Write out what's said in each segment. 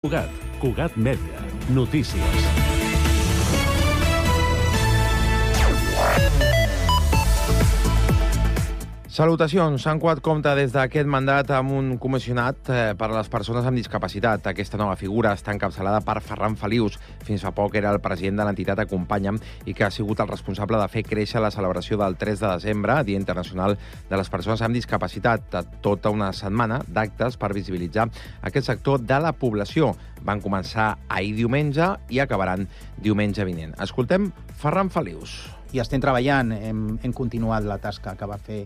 Cugat, Cugat Mèdia, notícies. Salutacions. Sant Cugat compta des d'aquest mandat amb un comissionat eh, per a les persones amb discapacitat. Aquesta nova figura està encapçalada per Ferran Felius. Fins fa poc era el president de l'entitat Acompanya'm i que ha sigut el responsable de fer créixer la celebració del 3 de desembre, Dia Internacional de les Persones amb Discapacitat. Tota una setmana d'actes per visibilitzar aquest sector de la població. Van començar ahir diumenge i acabaran diumenge vinent. Escoltem Ferran Felius. I estem treballant, hem, hem continuat la tasca que va fer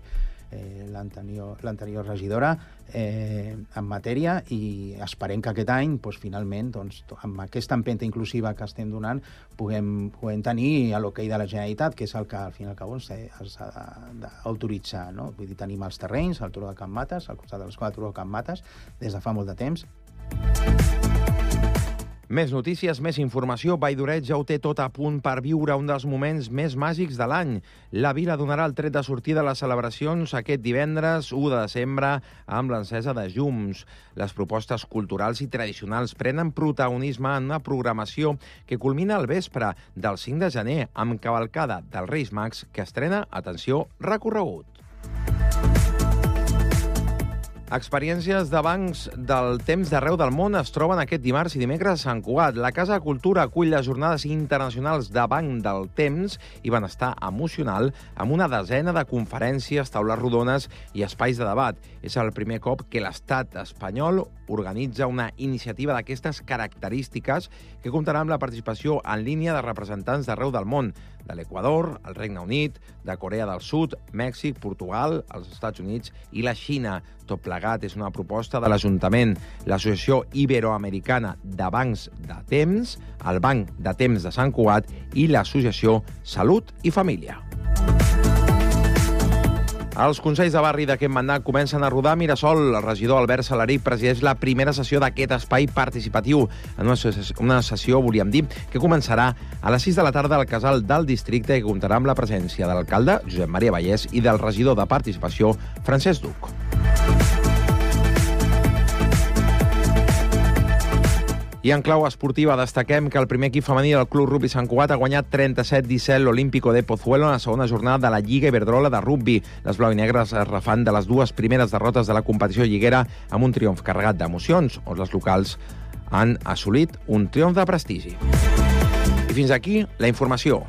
eh, l'anterior regidora eh, en matèria i esperem que aquest any, doncs, finalment, doncs, amb aquesta empenta inclusiva que estem donant, puguem, puguem tenir l'hoquei de la Generalitat, que és el que al final que s'ha d'autoritzar. No? Vull dir, tenim els terrenys, al Turó de Can Mates, al costat de l'escola Turó de Can Mates, des de fa molt de temps. Més notícies, més informació. Valldoret ja ho té tot a punt per viure un dels moments més màgics de l'any. La vila donarà el tret de sortida de les celebracions aquest divendres 1 de desembre amb l'encesa de llums. Les propostes culturals i tradicionals prenen protagonisme en una programació que culmina al vespre del 5 de gener amb cavalcada dels Reis Mags que estrena, atenció, recorregut. Experiències de bancs del temps d'arreu del món es troben aquest dimarts i dimecres a Sant Cugat. La Casa de Cultura acull les jornades internacionals de Banc del Temps i benestar emocional amb una desena de conferències, taules rodones i espais de debat. És el primer cop que l'estat espanyol organitza una iniciativa d'aquestes característiques que comptarà amb la participació en línia de representants d'arreu del món, de l'Equador, el Regne Unit, de Corea del Sud, Mèxic, Portugal, els Estats Units i la Xina. Tot plegat és una proposta de l'Ajuntament, l'Associació Iberoamericana de Bancs de Temps, el Banc de Temps de Sant Cugat i l'Associació Salut i Família. Els Consells de Barri d'aquest mandat comencen a rodar. Mirasol, el regidor Albert Salari, presideix la primera sessió d'aquest espai participatiu. En una sessió, una sessió, volíem dir, que començarà a les 6 de la tarda al casal del districte i comptarà amb la presència de l'alcalde, Josep Maria Vallès, i del regidor de participació, Francesc Duc. I en clau esportiva destaquem que el primer equip femení del Club Rugby Sant Cugat ha guanyat 37-17 l'Olímpico de Pozuelo en la segona jornada de la Lliga Iberdrola de rugby. Les blau i negres es refan de les dues primeres derrotes de la competició lliguera amb un triomf carregat d'emocions, on les locals han assolit un triomf de prestigi. I fins aquí la informació.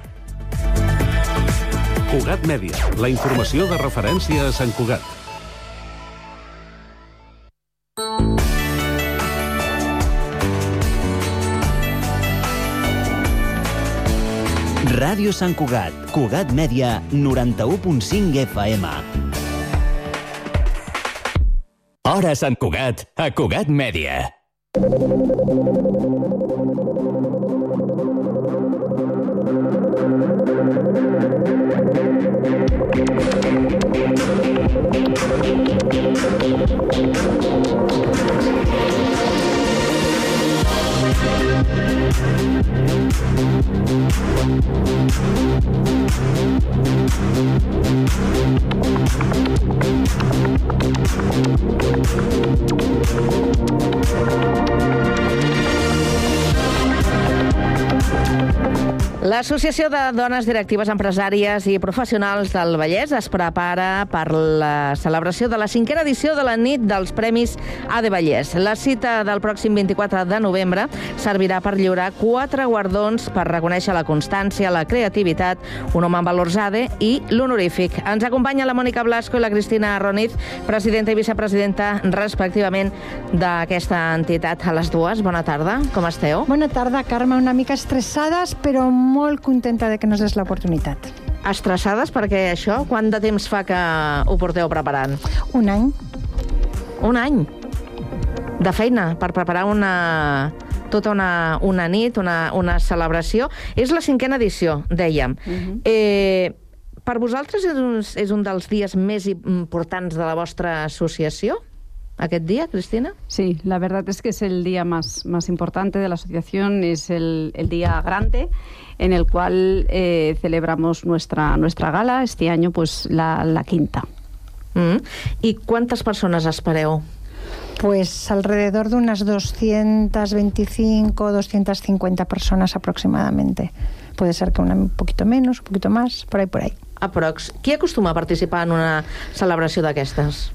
Cugat Mèdia, la informació de referència a Sant Cugat. Ràdio Sant Cugat, Cugat Mèdia, 91.5 FM. Hora Sant Cugat, a Cugat Mèdia. Thank L'Associació de Dones Directives Empresàries i Professionals del Vallès es prepara per la celebració de la cinquena edició de la nit dels Premis AD Vallès. La cita del pròxim 24 de novembre servirà per lliurar quatre guardons per reconèixer la constància, la creativitat, un home amb valors ADE i l'honorífic. Ens acompanya la Mònica Blasco i la Cristina Roniz, presidenta i vicepresidenta respectivament d'aquesta entitat. A les dues, bona tarda, com esteu? Bona tarda, Carme, una mica estressades, però molt contenta de que nos des l'oportunitat. Estressades perquè això, quant de temps fa que ho porteu preparant? Un any. Un any de feina per preparar una tota una, una nit, una, una celebració. És la cinquena edició, dèiem. Uh -huh. eh, per vosaltres és un, és un dels dies més importants de la vostra associació? Aquest día, Cristina? Sí, la verdad es que es el día más, más importante de la asociación, es el, el día grande en el cual eh, celebramos nuestra, nuestra gala, este año pues la, la quinta. Mm. I quantes persones espereu? Pues alrededor de unas 225, 250 personas aproximadamente. Puede ser que un poquito menos, un poquito más, por ahí, por ahí. Aprox. Qui acostuma a participar en una celebració d'aquestes?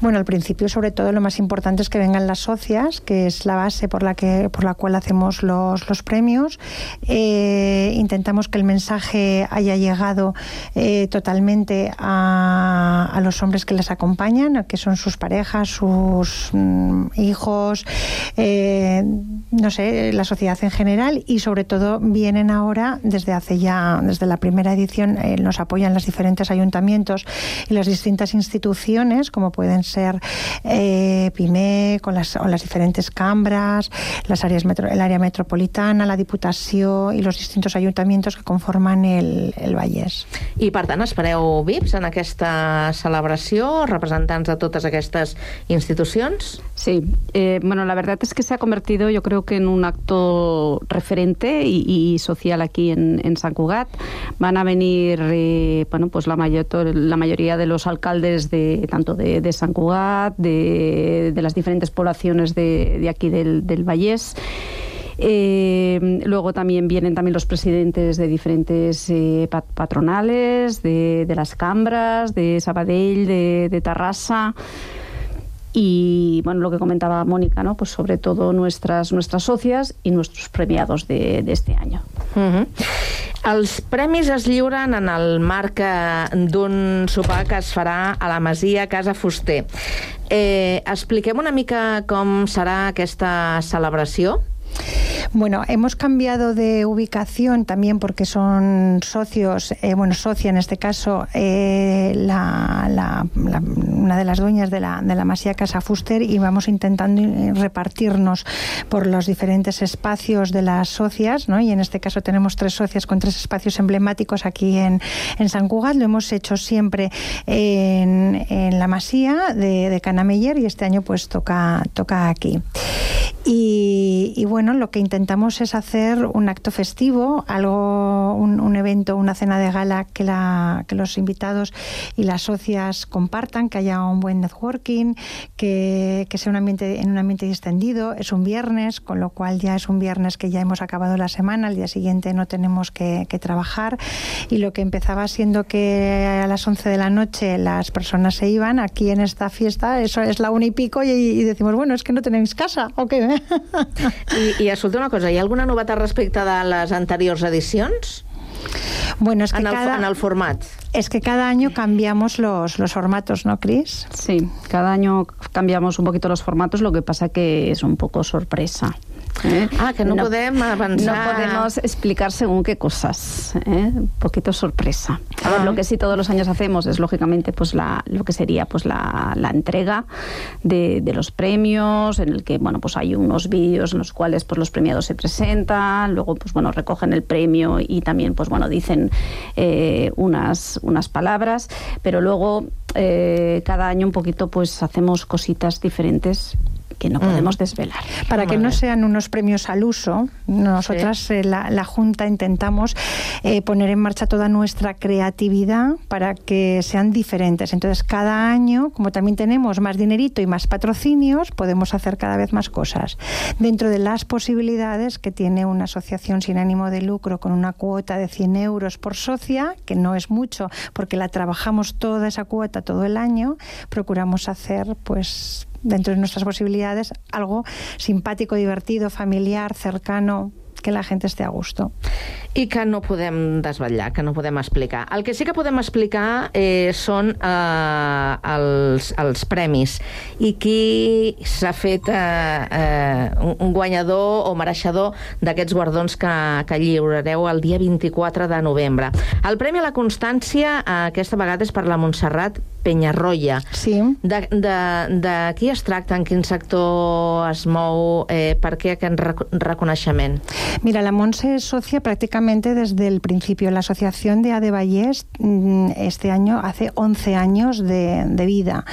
Bueno, al principio, sobre todo, lo más importante es que vengan las socias, que es la base por la, que, por la cual hacemos los, los premios. Eh, intentamos que el mensaje haya llegado eh, totalmente a, los hombres que les acompañan, que son sus parejas, sus mm, hijos, eh, no sé, la sociedad en general y sobre todo vienen ahora desde hace ya, desde la primera edición, nos apoyan los diferentes ayuntamientos y las distintas instituciones, como pueden ser eh, PIME, con las, o las diferentes cambras, las áreas metro, el área metropolitana, la Diputació i los distintos ayuntamientos que conforman el, el Vallès. I, per tant, espereu VIPs en aquesta celebració, representants de totes aquestes institucions? Sí, eh, bueno, la verdad es que se ha convertido, yo creo que en un acto referente y, y social aquí en, en, San Cugat. Van a venir, eh, bueno, pues la, mayor, la mayoría de los alcaldes de tanto de, de San Cugat, de, de, las diferentes poblaciones de, de aquí del, del Vallés. Eh, luego también vienen también los presidentes de diferentes eh, patronales, de, de, las Cambras, de Sabadell, de, de Tarrasa y bueno lo que comentaba Mónica no pues sobre todo nuestras nuestras socias y nuestros premiados de, de este año uh -huh. Els premis es lliuren en el marc d'un sopar que es farà a la Masia Casa Fuster. Eh, expliquem una mica com serà aquesta celebració. Bueno, hemos cambiado de ubicación también porque son socios, eh, bueno, socia en este caso, eh, la, la, una de las dueñas de la, de la Masía Casa Fuster y vamos intentando repartirnos por los diferentes espacios de las socias, ¿no? Y en este caso tenemos tres socias con tres espacios emblemáticos aquí en, en San Cugat. Lo hemos hecho siempre en, en la Masía de, de Canameller y este año pues toca, toca aquí. Y, bueno, lo que intentamos es hacer un acto festivo, algo, un, evento, una cena de gala que, la, que los invitados y las socias compartan, que haya un buen networking, que, sea un ambiente, en un ambiente distendido. Es un viernes, con lo cual ya es un viernes que ya hemos acabado la semana, al día siguiente no tenemos que, trabajar. Y lo que empezaba siendo que a las 11 de la noche las personas se iban, aquí en esta fiesta, eso es la una y pico, y, decimos, bueno, es que no tenéis casa, ¿o qué? I escolta una cosa, hi ha alguna novetat respecte de les anteriors edicions? Bueno, es que en, el, cada, en el format. Es que cada año cambiamos los, los formatos, ¿no, Cris? Sí, cada año cambiamos un poquito los formatos, lo que pasa que es un poco sorpresa. ¿Eh? Ah, que no, no, podem avanzar. No podemos explicar según qué cosas. ¿eh? Un poquito sorpresa. A ver, lo que sí todos los años hacemos es, lógicamente, pues la, lo que sería pues la, la entrega de, de, los premios, en el que, bueno, pues hay unos vídeos en los cuales pues los premiados se presentan, luego, pues bueno, recogen el premio y también, pues bueno, dicen eh, unas, unas palabras, pero luego eh, cada año un poquito pues hacemos cositas diferentes que no podemos mm. desvelar. Para que no sean unos premios al uso, nosotras, sí. eh, la, la, Junta, intentamos eh, poner en marcha toda nuestra creatividad para que sean diferentes. Entonces, cada año, como también tenemos más dinerito y más patrocinios, podemos hacer cada vez más cosas. Dentro de las posibilidades que tiene una asociación sin ánimo de lucro con una cuota de 100 euros por socia, que no es mucho porque la trabajamos toda esa cuota todo el año, procuramos hacer pues dentro de nuestras posibilidades, algo simpático, divertido, familiar, cercano, que la gent esté a gusto. I que no podem desvetllar, que no podem explicar. El que sí que podem explicar eh, són eh, els, els premis i qui s'ha fet eh, eh, un guanyador o mereixedor d'aquests guardons que, que lliurareu el dia 24 de novembre. El Premi a la Constància eh, aquesta vegada és per la Montserrat Penyarroia. Sí. De, de, de qui es tracta, en quin sector es mou, eh, per què aquest reconeixement? Mira, la Montse és sòcia pràcticament prácticamente desde el principio. La Asociación de Adevallés mm, este año hace 11 años de, de vida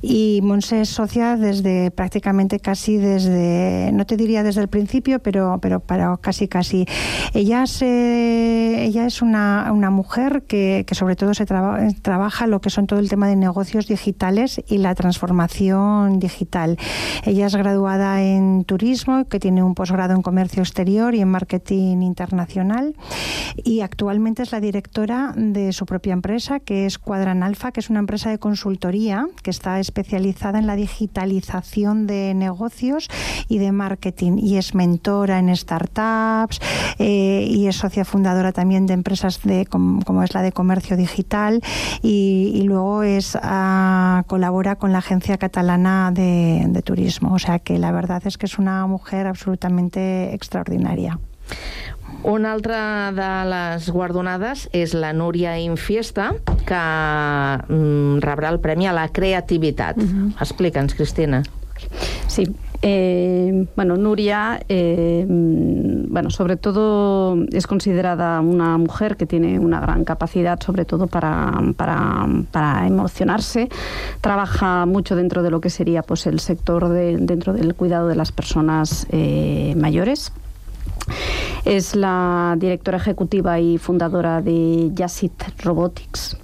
y Monse es socia desde prácticamente casi desde, no te diría desde el principio, pero, pero para casi casi. Ella, se, ella es una, una mujer que, que sobre todo se traba- trabaja lo que son todo el tema de negocios digitales y la transformación digital. Ella es graduada en turismo, que tiene un posgrado en comercio exterior y en marketing internacional y actualmente es la directora de su propia empresa, que es Cuadran Alfa, que es una empresa de consultoría que está especializada en la digitalización de negocios y de marketing y es mentora en startups eh, y es socia fundadora también de empresas de com- como es la de comercio digital y, luego ah, colabora con la agencia catalana de, de turismo o sea que la verdad es que es una mujer absolutamente extraordinaria Una altra de les guardonades és la Núria Infiesta, que mm, rebrà el Premi a la Creativitat. Explica'ns, Cristina. Sí. Eh, bueno, Nuria, eh, bueno, sobre todo es considerada una mujer que tiene una gran capacidad, sobre todo para, para, para emocionarse. Trabaja mucho dentro de lo que sería pues el sector de, dentro del cuidado de las personas eh, mayores. Es la directora ejecutiva y fundadora de Yasit Robotics.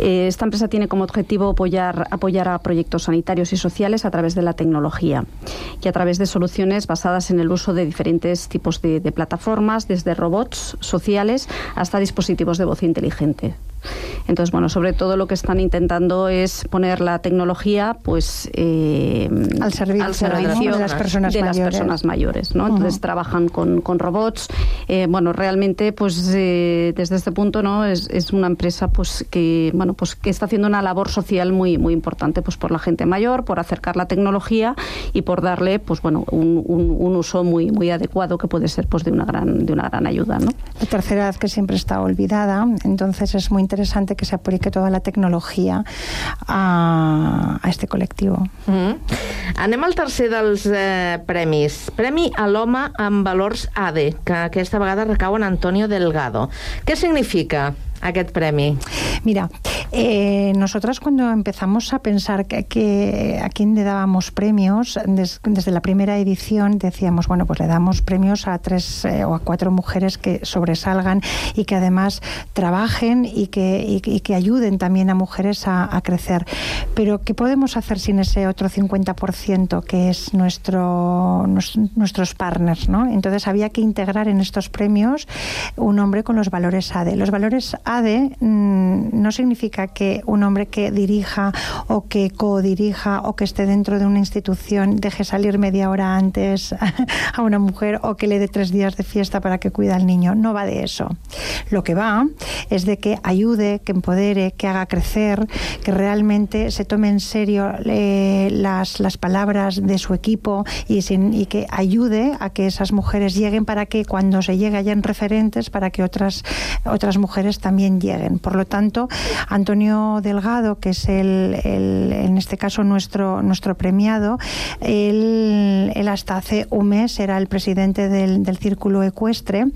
Eh, Esta empresa tiene como objetivo apoyar, apoyar a proyectos sanitarios y sociales a través de la tecnología y a través de soluciones basadas en el uso de diferentes tipos de, de plataformas, desde robots sociales hasta dispositivos de voz inteligente. Entonces, bueno, sobre todo lo que están intentando es poner la tecnología, pues, eh, Al servicio, al servicio ¿no? de las personas de las mayores. personas mayores, ¿no? Entonces Ujú. trabajan con, con robots. Eh, bueno, realmente, pues eh, desde este punto, ¿no? Es, es una empresa, pues que, bueno, pues que está haciendo una labor social muy, muy importante, pues por la gente mayor, por acercar la tecnología y por darle, pues bueno, un, un- un uso muy, muy adecuado que puede ser, pues de una gran, de una gran ayuda, ¿no? La tercera edad que siempre está olvidada, entonces es muy interesante que se aplique toda la tecnología a, a este colectivo. Mm. Anem al tercer dels eh, premis. Premi a l'home amb valors ADE, que aquesta vegada recau en Antonio Delgado. Què significa aquest premi? Mira, eh, nosotras cuando empezamos a pensar que, a quién le dábamos premios, des- desde la primera edición decíamos, bueno, pues le damos premios a tres eh, o a cuatro mujeres que sobresalgan y que además trabajen y que, y, que ayuden también a mujeres a, crecer. Pero ¿qué podemos hacer sin ese otro 50% que es nuestro, nuestros partners? ¿no? Entonces había que integrar en estos premios un hombre con los valores ADE. Los valores mm, no significa que un hombre que dirija o que codirija o que esté dentro de una institución deje salir media hora antes a una mujer o que le dé tres días de fiesta para que cuida al niño. No va de eso. Lo que va es de que ayude, que empodere, que haga crecer, que realmente se tome en serio eh, las, las palabras de su equipo y, sin- y que ayude a que esas mujeres lleguen para que cuando se llegue hayan referentes para que otras, otras mujeres también lleguen. Por lo tanto, Antonio Delgado, que es el, en este caso nuestro, nuestro premiado, él, él hasta hace un mes era el presidente del, del Círculo Ecuestre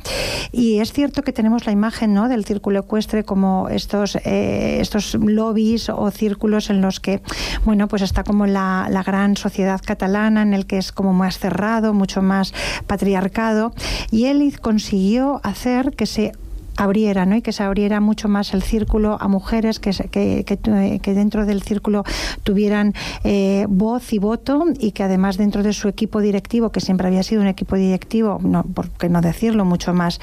y es cierto que tenemos la imagen ¿no? del Círculo Ecuestre como estos, eh, estos lobbies o círculos en los que, bueno, pues está como la, la gran sociedad catalana en el que es como más cerrado, mucho más patriarcado y él consiguió hacer que se abriera, ¿no? Y que se abriera mucho más el círculo a mujeres que, que, que, eh, que dentro del círculo tuvieran eh, voz y voto y que además dentro de su equipo directivo, que siempre había sido un equipo directivo, no, por qué no decirlo, mucho más,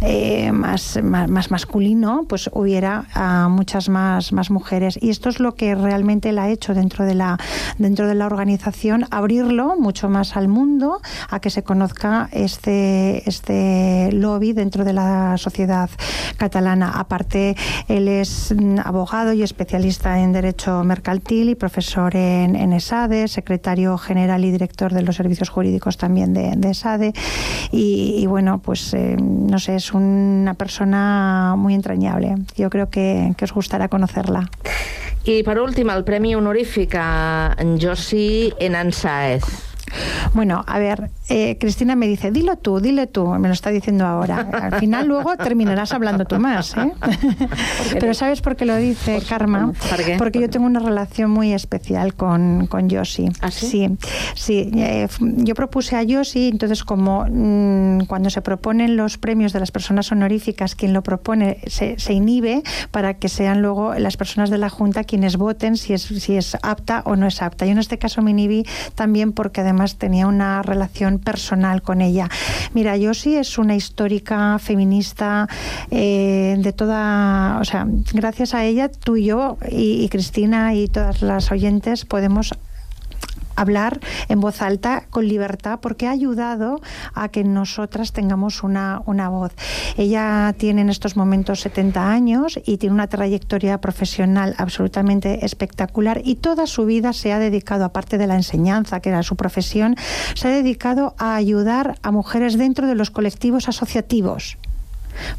eh, más, más, más masculino, pues hubiera ah, muchas más, más mujeres. Y esto es lo que realmente él ha hecho dentro de la, dentro de la organización, abrirlo mucho más al mundo, a que se conozca este, este lobby dentro de la sociedad catalana. Aparte, él es mm, abogado y especialista en Derecho Mercantil y profesor en, en ESADE, secretario general y director de los servicios jurídicos también de, de ESADE. Y, y bueno, pues eh, no sé, es una persona muy entrañable. Yo creo que, que os gustará conocerla. I per últim, el Premi Honorífic a Josi Enansaez. Bueno, a ver, eh, Cristina me dice, dilo tú, dile tú, me lo está diciendo ahora. Al final luego terminarás hablando tú más, ¿eh? Pero ¿sabes por qué lo dice Karma? ¿Por qué? Porque yo tengo una relación muy especial con, con Yoshi. ¿Ah, sí? Sí, sí. eh, yo propuse a Yoshi, entonces como mm, cuando se proponen los premios de las personas honoríficas, quien lo propone se, se inhibe para que sean luego las personas de la Junta quienes voten si es, si es apta o no es apta. Yo en este caso me inhibí también porque además tenía una relación personal con ella. Mira, Yoshi es una histórica feminista eh, de toda, o sea, gracias a ella tú y yo y Cristina y todas las oyentes podemos hablar en voz alta con libertad porque ha ayudado a que nosotras tengamos una, una voz. Ella tiene en estos momentos 70 años y tiene una trayectoria profesional absolutamente espectacular y toda su vida se ha dedicado, aparte de la enseñanza, que era su profesión, se ha dedicado a ayudar a mujeres dentro de los colectivos asociativos.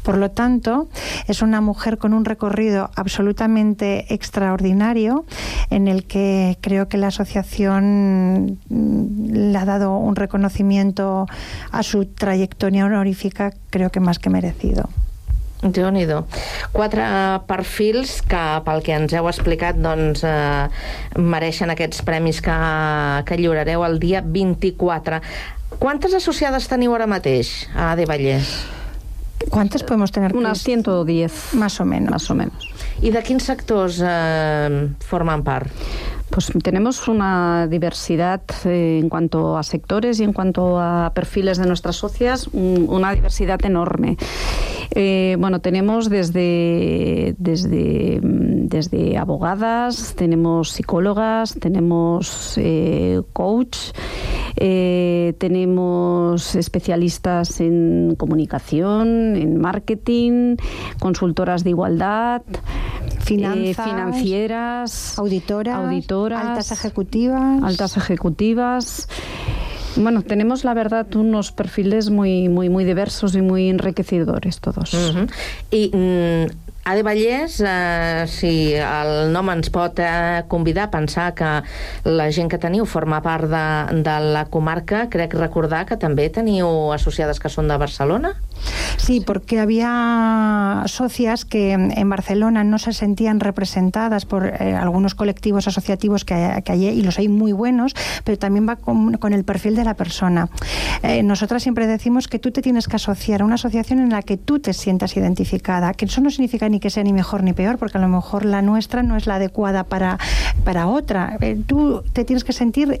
Por lo tanto, es una mujer con un recorrido absolutamente extraordinario en el que creo que la asociación mm, le ha dado un reconocimiento a su trayectoria honorífica, creo que más que merecido. déu nhi Quatre perfils que, pel que ens heu explicat, doncs, eh, mereixen aquests premis que, que lliurareu el dia 24. Quantes associades teniu ara mateix a De Vallès? ¿Cuántas podemos tener? Unas Cris? 110. Más o menos. Más o menos. I de quins sectors eh, formen part? Pues tenemos una diversidad eh, en cuanto a sectores y en cuanto a perfiles de nuestras socias, un- una diversidad enorme. Eh, bueno, tenemos desde, desde, desde abogadas, tenemos psicólogas, tenemos eh, coach, tenemos especialistas en comunicación, en marketing, consultoras de igualdad, Finanzas, financieras, Auditoras, auditoras, altas ejecutivas. altas ejecutivas. Bueno, tenemos la verdad unos perfiles muy, muy, muy diversos y muy enriquecedores todos. Uh -huh. I mm, a De Vallès, eh, si el nom ens pot eh, convidar a pensar que la gent que teniu forma part de, de la comarca, crec recordar que també teniu associades que són de Barcelona? Sí, porque había socias que en Barcelona no se sentían representadas por eh, algunos colectivos asociativos que hay, y los hay muy buenos, pero también va con, con el perfil de la persona. Eh, nosotras siempre decimos que tú te tienes que asociar a una asociación en la que tú te sientas identificada, que eso no significa ni que sea ni mejor ni peor, porque a lo mejor la nuestra no es la adecuada para, para otra. Eh, tú te tienes que sentir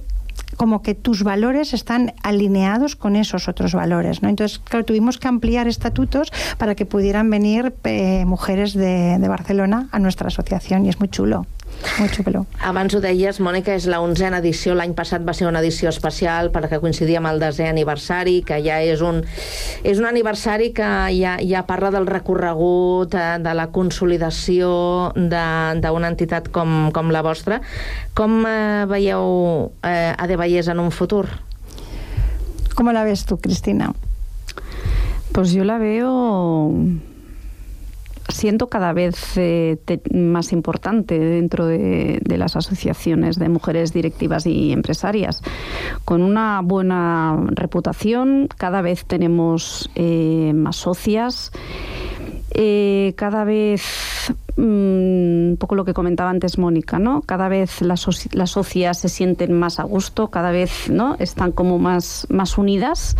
como que tus valores están alineados con esos otros valores. ¿no? Entonces, claro, tuvimos que ampliar estatutos para que pudieran venir eh, mujeres de, de Barcelona a nuestra asociación y es muy chulo. Muy xulo. Abans ho deies, Mònica, és la onzena edició. L'any passat va ser una edició especial perquè coincidia amb el desè aniversari, que ja és un, és un aniversari que ja, ja parla del recorregut, de, de la consolidació d'una entitat com, com la vostra. Com eh, veieu eh, a De Vallès en un futur? ¿Cómo la ves tú, Cristina? Pues yo la veo siento cada vez eh, más importante dentro de, las asociaciones de mujeres directivas y empresarias. Con una buena reputación, cada vez tenemos eh, más socias. Eh, cada vez, mmm, un poco lo que comentaba antes Mónica, ¿no? Cada vez las, las, socias se sienten más a gusto, cada vez ¿no? están como más, más unidas.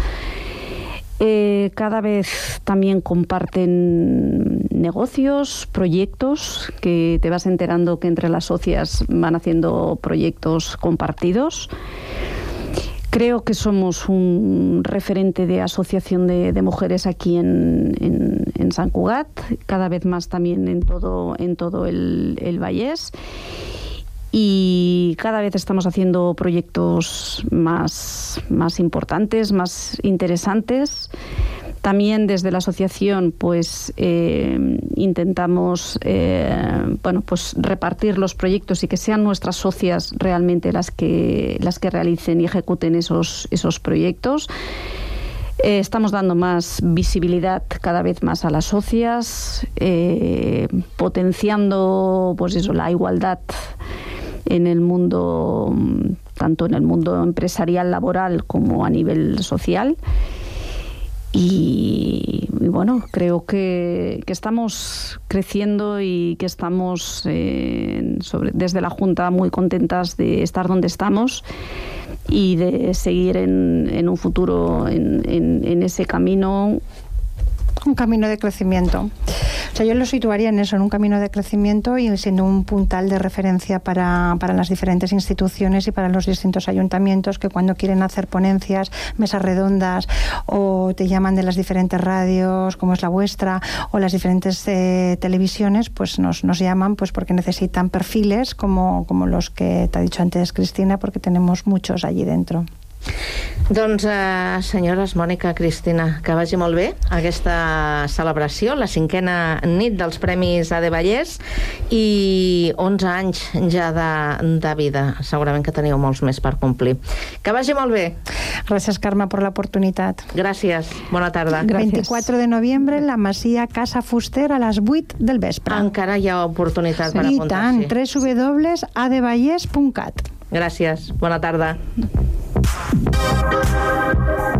Eh, cada vez también comparten negocios, proyectos, que te vas enterando que entre las socias van haciendo proyectos compartidos. Creo que somos un referente de asociación de, mujeres aquí en, en, en, San Cugat, cada vez más también en todo, en todo el, el Vallés y cada vez estamos haciendo proyectos más, más importantes, más interesantes. También desde la asociación, pues eh, intentamos, eh, bueno, pues repartir los proyectos y que sean nuestras socias realmente las que las que realicen y ejecuten esos esos proyectos. Eh, estamos dando más visibilidad cada vez más a las socias, potenciando, pues eso, la igualdad en el mundo tanto en el mundo empresarial, laboral, como a nivel social. Y, bueno, creo que, que, estamos creciendo y que estamos eh, desde la Junta muy contentas de estar donde estamos y de seguir en, en un futuro en, en ese camino un camino de crecimiento. O sea, yo lo situaría en eso, en un camino de crecimiento y siendo un puntal de referencia para, para, las diferentes instituciones y para los distintos ayuntamientos que cuando quieren hacer ponencias, mesas redondas o te llaman de las diferentes radios, como es la vuestra, o las diferentes eh, televisiones, pues nos, nos llaman pues porque necesitan perfiles como, como los que te ha dicho antes Cristina, porque tenemos muchos allí dentro. Doncs, eh, senyores Mònica, Cristina, que vagi molt bé aquesta celebració, la cinquena nit dels Premis AD Vallès i 11 anys ja de, de vida. Segurament que teniu molts més per complir. Que vagi molt bé. Gràcies, Carme, per l'oportunitat. Gràcies. Bona tarda. Gràcies. 24 de novembre, la Masia Casa Fuster a les 8 del vespre. Encara hi ha oportunitat sí. per apuntar-s'hi. I tant, www.advallès.cat. Gràcies. Bona tarda. Thank you.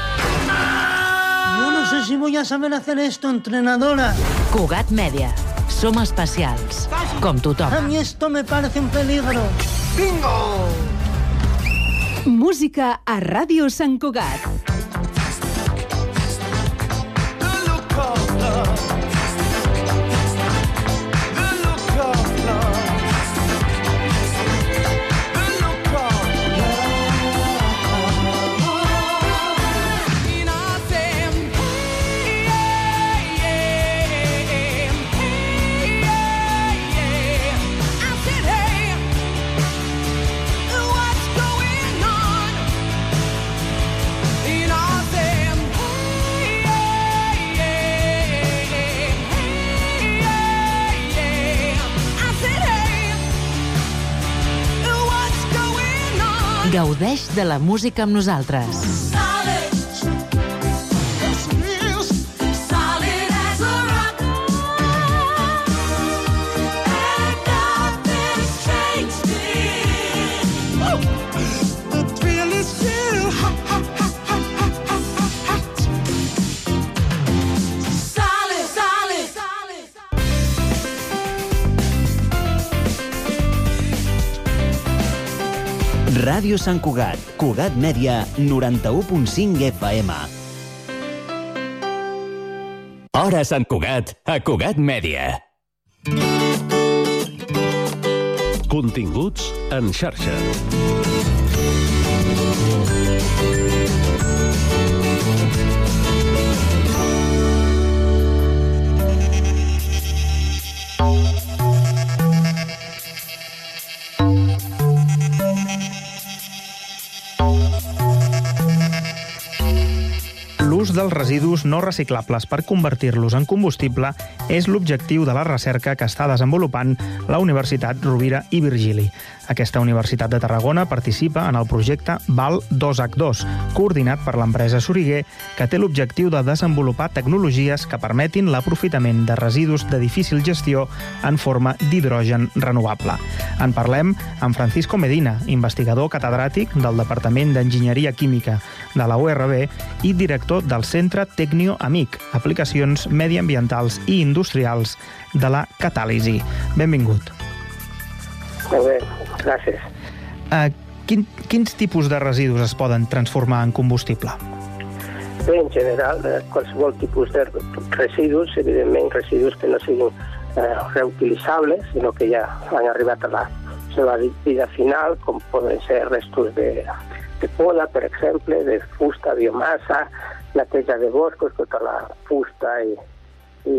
Si voy a saber hacer esto, entrenadora. Cugat Mèdia. Som especials, com tothom. A mí esto me parece un peligro. ¡Bingo! Música a Ràdio Sant Cugat. Gaudeix de la música amb nosaltres. Ràdio Sant Cugat, Cugat Mèdia, 91.5 FM. Hora Sant Cugat, a Cugat Mèdia. Continguts en xarxa. Dels residus no reciclables per convertir-los en combustible és l'objectiu de la recerca que està desenvolupant la Universitat Rovira i Virgili. Aquesta Universitat de Tarragona participa en el projecte VAL 2H2, coordinat per l'empresa Soriguer, que té l'objectiu de desenvolupar tecnologies que permetin l'aprofitament de residus de difícil gestió en forma d'hidrogen renovable. En parlem amb Francisco Medina, investigador catedràtic del Departament d'Enginyeria Química de la URB i director del Centre Tecnio Amic, aplicacions mediambientals i industrials de la catàlisi. Benvingut. Molt bé, gràcies. Uh, quin, quins tipus de residus es poden transformar en combustible? Bé, en general, eh, qualsevol tipus de residus, evidentment residus que no siguin eh, reutilitzables, sinó que ja han arribat a la seva vida final, com poden ser restos de, de poda, per exemple, de fusta, biomassa, neteja de boscos, tota la fusta i, i,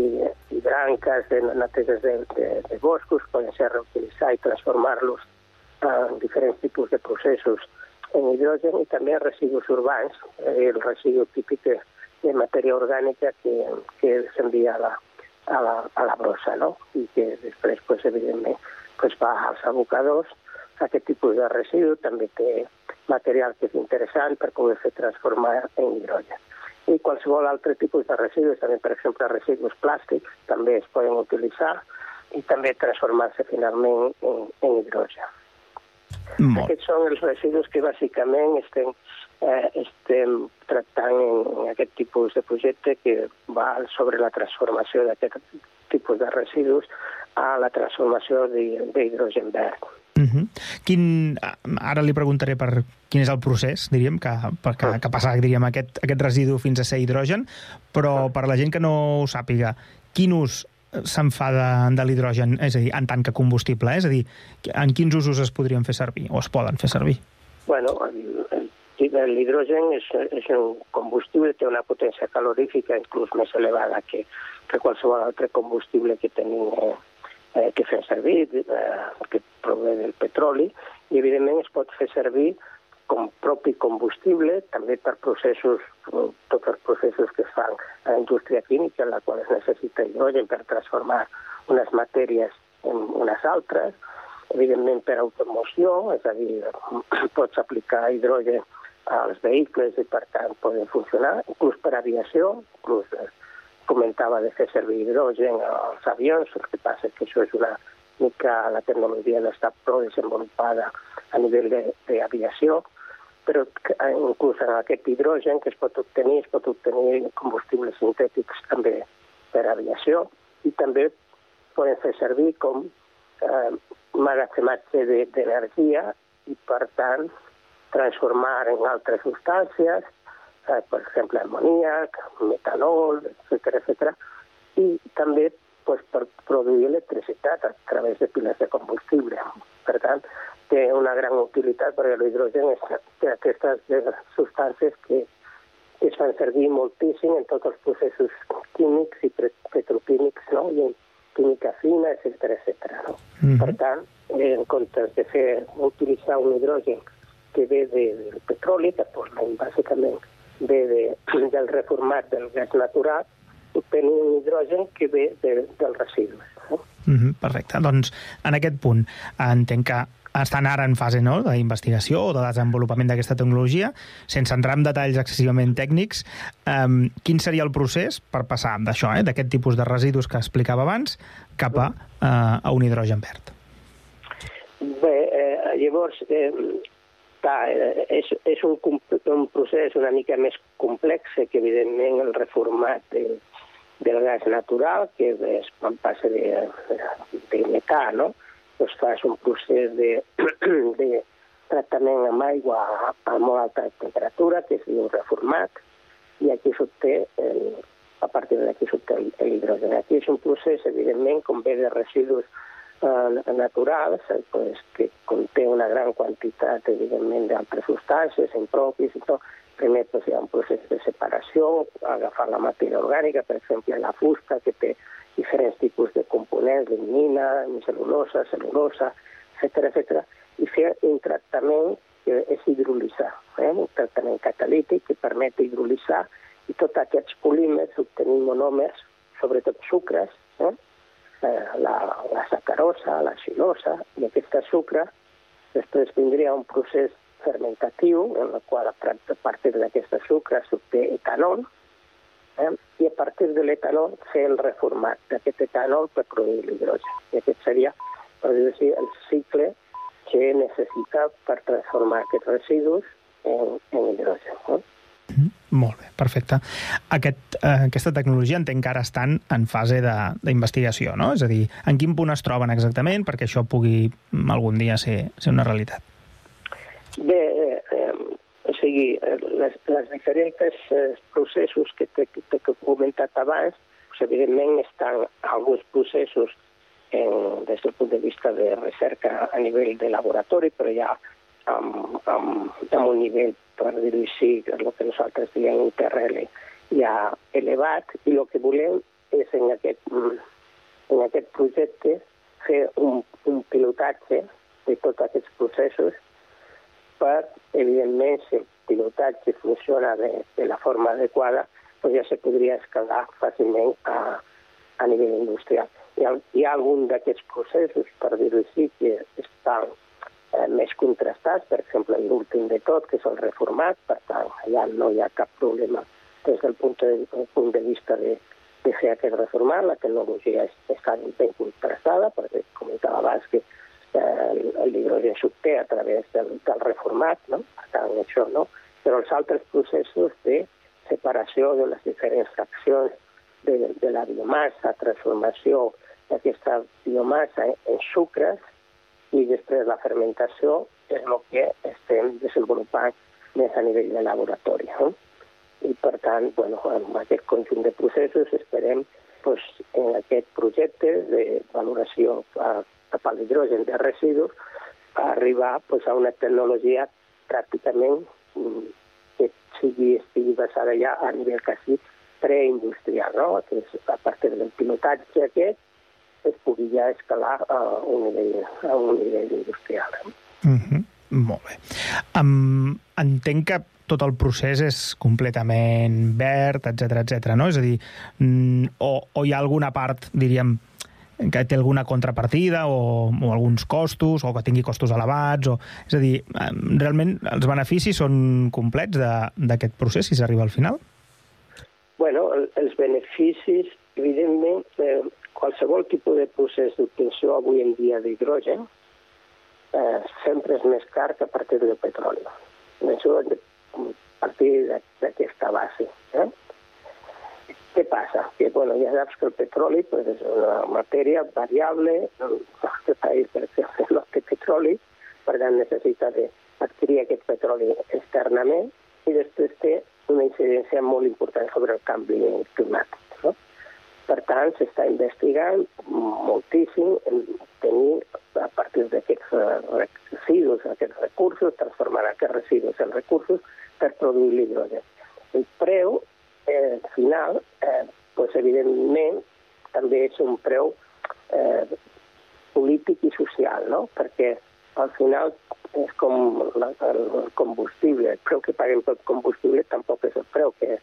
i branques de neteges de, de, de boscos poden ser reutilitzar i transformar-los en diferents tipus de processos en hidrogen i també residus urbans, eh, el residu típic de, de matèria orgànica que, que s'envia a la, a la, a la brossa, no? I que després, pues, evidentment, pues, va als abocadors. Aquest tipus de residu també té material que és interessant per poder fer transformar en hidrogen. I qualsevol altre tipus de residus, també, per exemple, residus plàstics, també es poden utilitzar i també transformar-se finalment en, en hidrogen. Molt. Aquests són els residus que bàsicament estem, eh, estem tractant en, en aquest tipus de projecte que va sobre la transformació d'aquest tipus de residus a la transformació d'hidrogen verd. Uh -huh. quin, ara li preguntaré per quin és el procés, diríem, que, que, que passa diríem, aquest, aquest residu fins a ser hidrogen, però per la gent que no ho sàpiga, quin ús se'n fa de, de l'hidrogen, és a dir, en tant que combustible, eh? és a dir, en quins usos es podrien fer servir o es poden fer servir? Bueno, l'hidrogen és, és un combustible, té una potència calorífica inclús més elevada que, que qualsevol altre combustible que tenim eh, eh, que fem servir, eh, que prové del petroli, i evidentment es pot fer servir com propi combustible, també per processos, tots els processos que es fan a la indústria química, en la qual es necessita hidrogen per transformar unes matèries en unes altres, evidentment per automoció, és a dir, pots aplicar hidrogen als vehicles i per tant poden funcionar, inclús per aviació, inclús comentava de fer servir hidrogen als avions, el que passa és que això és una mica, la tecnologia no està prou desenvolupada a nivell d'aviació, però inclús en aquest hidrogen que es pot obtenir, es pot obtenir combustibles sintètics també per aviació i també poden fer servir com eh, magatzematge d'energia i, per tant, transformar en altres substàncies, eh, per exemple, amoníac, metanol, etc etc. i també pues, produir electricitat a través de piles de combustible. Tant, té una gran utilitat perquè l'hidrogen té aquestes substàncies que es fan servir moltíssim en tots els processos químics i petroquímics, no? i en química fina, etc etc. No? Mm -hmm. Per tant, en comptes de fer utilitzar un hidrogen que ve de, del petroli, que bàsicament ve de, del reformat del gas natural, obtenir un hidrogen que ve de, dels residus. No? Mm -hmm, perfecte. Doncs en aquest punt entenc que estan ara en fase no, d'investigació o de desenvolupament d'aquesta tecnologia, sense entrar en detalls excessivament tècnics, um, quin seria el procés per passar d'això, eh, d'aquest tipus de residus que explicava abans, cap a, uh, a un hidrogen verd? Bé, eh, llavors, eh, clar, eh, és, és un, un procés una mica més complex que, evidentment, el reformat de, del gas natural, que és quan passa de, de metà, no?, doncs fas un procés de, de tractament amb aigua a, a molt alta temperatura, que es diu reformat, i aquí s'obté, a partir d'aquí s'obté l'hidrogen. Aquí és un procés, evidentment, com ve de residus eh, naturals, eh, pues, que conté una gran quantitat, evidentment, d'altres substàncies, impropis i tot. Primer pues, hi ha un procés de separació, agafar la matèria orgànica, per exemple, la fusta, que té diferents tipus de components, lignina, cel·lulosa, cel·lulosa, etc etc, i fer un tractament que és hidrolitzar, eh? un tractament catalític que permet hidrolitzar I tots aquests polímers obtenim monòmers, sobretot sucres, eh? Eh la, la sacarosa, la xilosa, i aquest sucre després vindria un procés fermentatiu en el qual a partir d'aquest sucre s'obté etanol, eh? i a partir de l'etanol fer el reformat d'aquest etanol per produir l'hidrogen. I aquest seria, per dir així, el cicle que necessita per transformar aquests residus en, en hidrogen. No? Mm, molt bé, perfecte. Aquest, eh, aquesta tecnologia entenc que ara estan en fase d'investigació, no? És a dir, en quin punt es troben exactament perquè això pugui mm, algun dia ser, ser una realitat? Bé, eh, o sigui, les, les diferents eh, processos que t'he comentat abans, pues, evidentment estan alguns processos en, des del punt de vista de recerca a nivell de laboratori, però ja amb, amb, amb un nivell, per dir-ho així, el que nosaltres diem ITRL, ja elevat, i el que volem és en aquest, en aquest projecte fer un, un pilotatge de tots aquests processos per, evidentment, si el pilotatge funciona de, de la forma adequada, doncs ja se podria escalar fàcilment a, a nivell industrial. Hi ha, hi ha algun d'aquests processos, per dir-ho així, que estan eh, més contrastats, per exemple, l'últim de tot, que és el reformat, per tant, allà no hi ha cap problema des del punt de, del punt de vista de, de fer aquest reformat, la tecnologia està ben contrastada, perquè comentava abans que eh, l'hidrogen s'obté a través del, del reformat, no? per tant, això no, però els altres processos de separació de les diferents fraccions de, de la biomassa, transformació d'aquesta biomassa en sucres i després la fermentació és el que estem desenvolupant més a nivell de laboratori. No? I per tant, bueno, amb aquest conjunt de processos esperem pues, en aquest projecte de valoració cap a l'hidrogen de residus arribar pues, a una tecnologia pràcticament mm, que sigui, estigui basada ja a nivell quasi preindustrial, no? que és a partir del pilotatge aquest es pugui ja escalar a un nivell, a un nivell industrial. Mm -hmm. Molt bé. Um, entenc que tot el procés és completament verd, etc etc. no? És a dir, mm, o, o hi ha alguna part, diríem, que té alguna contrapartida o, o alguns costos, o que tingui costos elevats, o... és a dir, realment els beneficis són complets d'aquest procés si s'arriba al final? Bueno, els beneficis, evidentment, eh, qualsevol tipus de procés d'obtenció avui en dia d'hidrogen eh, sempre és més car que a partir del petroli. Això a partir d'aquesta base. Eh? Què passa? Que, bueno, ja saps que el petroli pues, és una matèria variable, el país, per exemple, no té petroli, per tant necessita d'adquirir aquest petroli externament i després té una incidència molt important sobre el canvi climàtic. Per tant, s'està investigant moltíssim en tenir, a partir d'aquests eh, residus, aquests recursos, transformar aquests residus en recursos per produir l'hidrogen. El preu eh, final, eh, pues, evidentment, també és un preu eh, polític i social, no? perquè al final és com la, el combustible, el preu que paguem pel combustible tampoc és el preu que,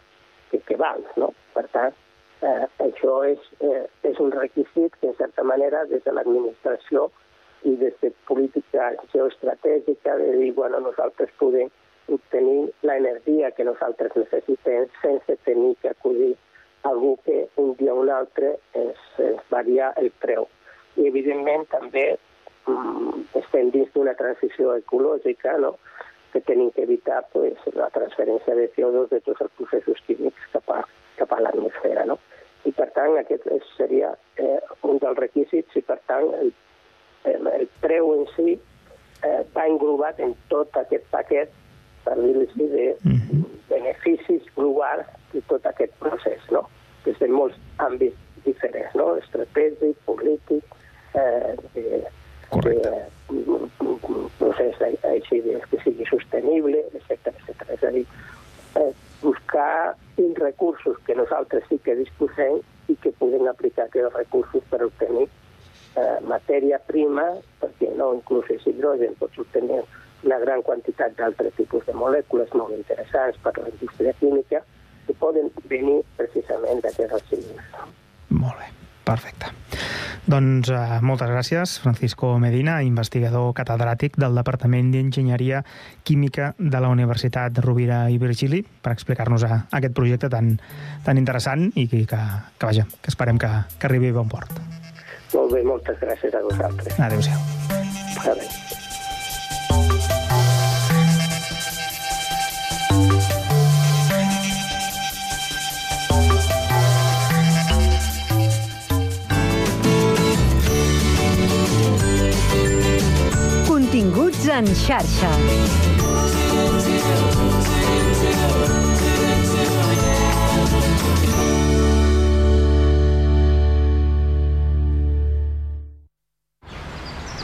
que, que val, no? Per tant, eh, això és, eh, és un requisit que, en certa manera, des de l'administració i des de política geoestratègica de dir, bueno, nosaltres podem obtenir l'energia que nosaltres necessitem sense tenir que acudir algú que un dia o un altre ens, ens varia el preu. I, evidentment, també mm, estem dins d'una transició ecològica, no?, que tenim que evitar pues, la transferència de CO2 de tots els processos químics cap a, cap a l'atmosfera. No? I per tant aquest seria eh, un dels requisits i per tant el, el, el preu en si eh, va englobat en tot aquest paquet, per dir-ho així, de mhm. beneficis globals de tot aquest procés, no? des de molts àmbits diferents, no? estratègic, polític, eh, de, de, procés així de, que sigui sostenible, etc etc. És a dir, eh, buscar uns recursos que nosaltres sí que disposem aplicar aquests recursos per obtenir eh, matèria prima, perquè no inclús és hidrogen, pots obtenir una gran quantitat d'altres tipus de molècules molt interessants per la indústria química, que poden venir precisament d'aquests residus. Molt bé, perfecte. Doncs uh, moltes gràcies, Francisco Medina, investigador catedràtic del Departament d'Enginyeria Química de la Universitat Rovira i Virgili, per explicar-nos aquest projecte tan, tan interessant i que, que, que, vaja, que esperem que, que arribi a bon port. Molt bé, moltes gràcies a vosaltres. Adéu-siau. Adéu. Continguts en xarxa.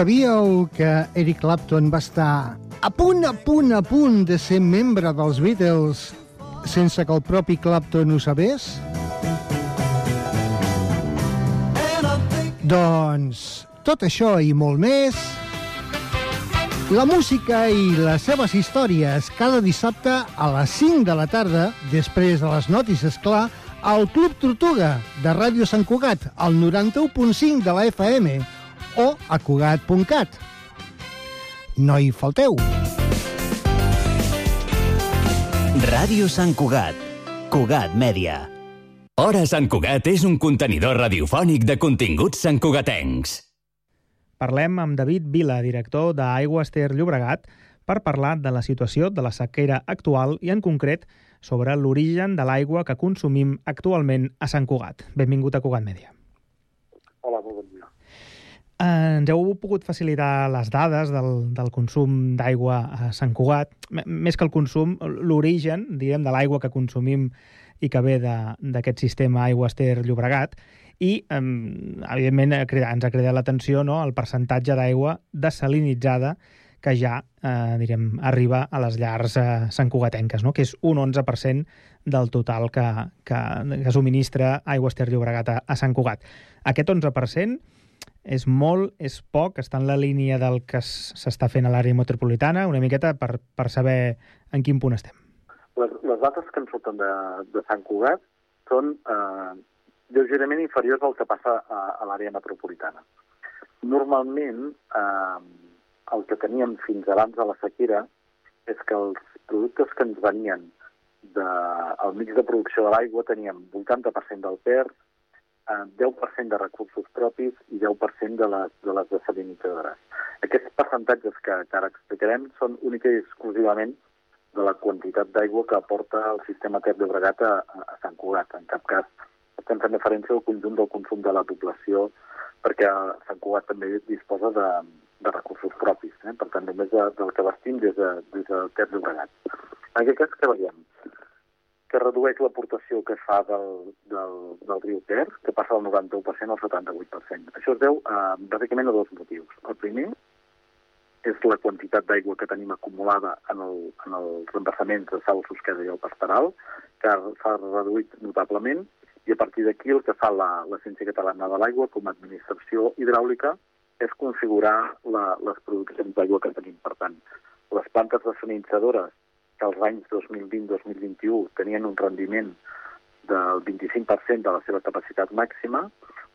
Sabíeu que Eric Clapton va estar a punt, a punt, a punt de ser membre dels Beatles sense que el propi Clapton ho sabés? Doncs tot això i molt més la música i les seves històries cada dissabte a les 5 de la tarda, després de les notícies, clar, al Club Tortuga de Ràdio Sant Cugat, al 91.5 de la FM, o a Cugat.cat. No hi falteu. Ràdio Sant Cugat. Cugat Mèdia. Hora Sant Cugat és un contenidor radiofònic de continguts santcugatencs. Parlem amb David Vila, director d'Aigües Ter Llobregat, per parlar de la situació de la sequera actual i, en concret, sobre l'origen de l'aigua que consumim actualment a Sant Cugat. Benvingut a Cugat Mèdia. Hola, molt bon dia. Ens heu pogut facilitar les dades del, del consum d'aigua a Sant Cugat. M més que el consum, l'origen, diguem, de l'aigua que consumim i que ve d'aquest sistema Aigües Ter Llobregat. I, eh, evidentment, ens ha cridat l'atenció no, el percentatge d'aigua desalinitzada que ja, eh, direm, arriba a les llars eh, santcugatenques, no? que és un 11% del total que, que, que subministra Aigües Ter Llobregat a, a Sant Cugat. Aquest 11% és molt, és poc, està en la línia del que s'està fent a l'àrea metropolitana, una miqueta per, per saber en quin punt estem. Les, les dates que ens surten de, de Sant Cugat són eh, lleugerament inferiors al que passa a, a l'àrea metropolitana. Normalment, eh, el que teníem fins abans de la sequera és que els productes que ens venien de, mix de producció de l'aigua teníem 80% del PER, 10% de recursos propis i 10% de les, de les desalinitzadores. Aquests percentatges que, que ara explicarem són única i exclusivament de la quantitat d'aigua que aporta el sistema Ter Llobregat a, a Sant Cugat. En cap cas estem fent referència al conjunt del consum de la població perquè Sant Cugat també disposa de, de recursos propis. Eh? Per tant, només de, del que vestim des de, des de Ter Llobregat. En aquest cas, què veiem? Que redueix l'aportació que fa del, del, del riu Ter, que passa del 91% al 78%. Això es deu a, bàsicament a dos motius. El primer és la quantitat d'aigua que tenim acumulada en, el, en els embassaments de Sal, Susqueda i el Pastoral, que s'ha reduït notablement, i a partir d'aquí el que fa l'Agència Catalana de l'Aigua com a administració hidràulica és configurar la, les produccions d'aigua que tenim. Per tant, les plantes desalinitzadores que els anys 2020-2021 tenien un rendiment del 25% de la seva capacitat màxima,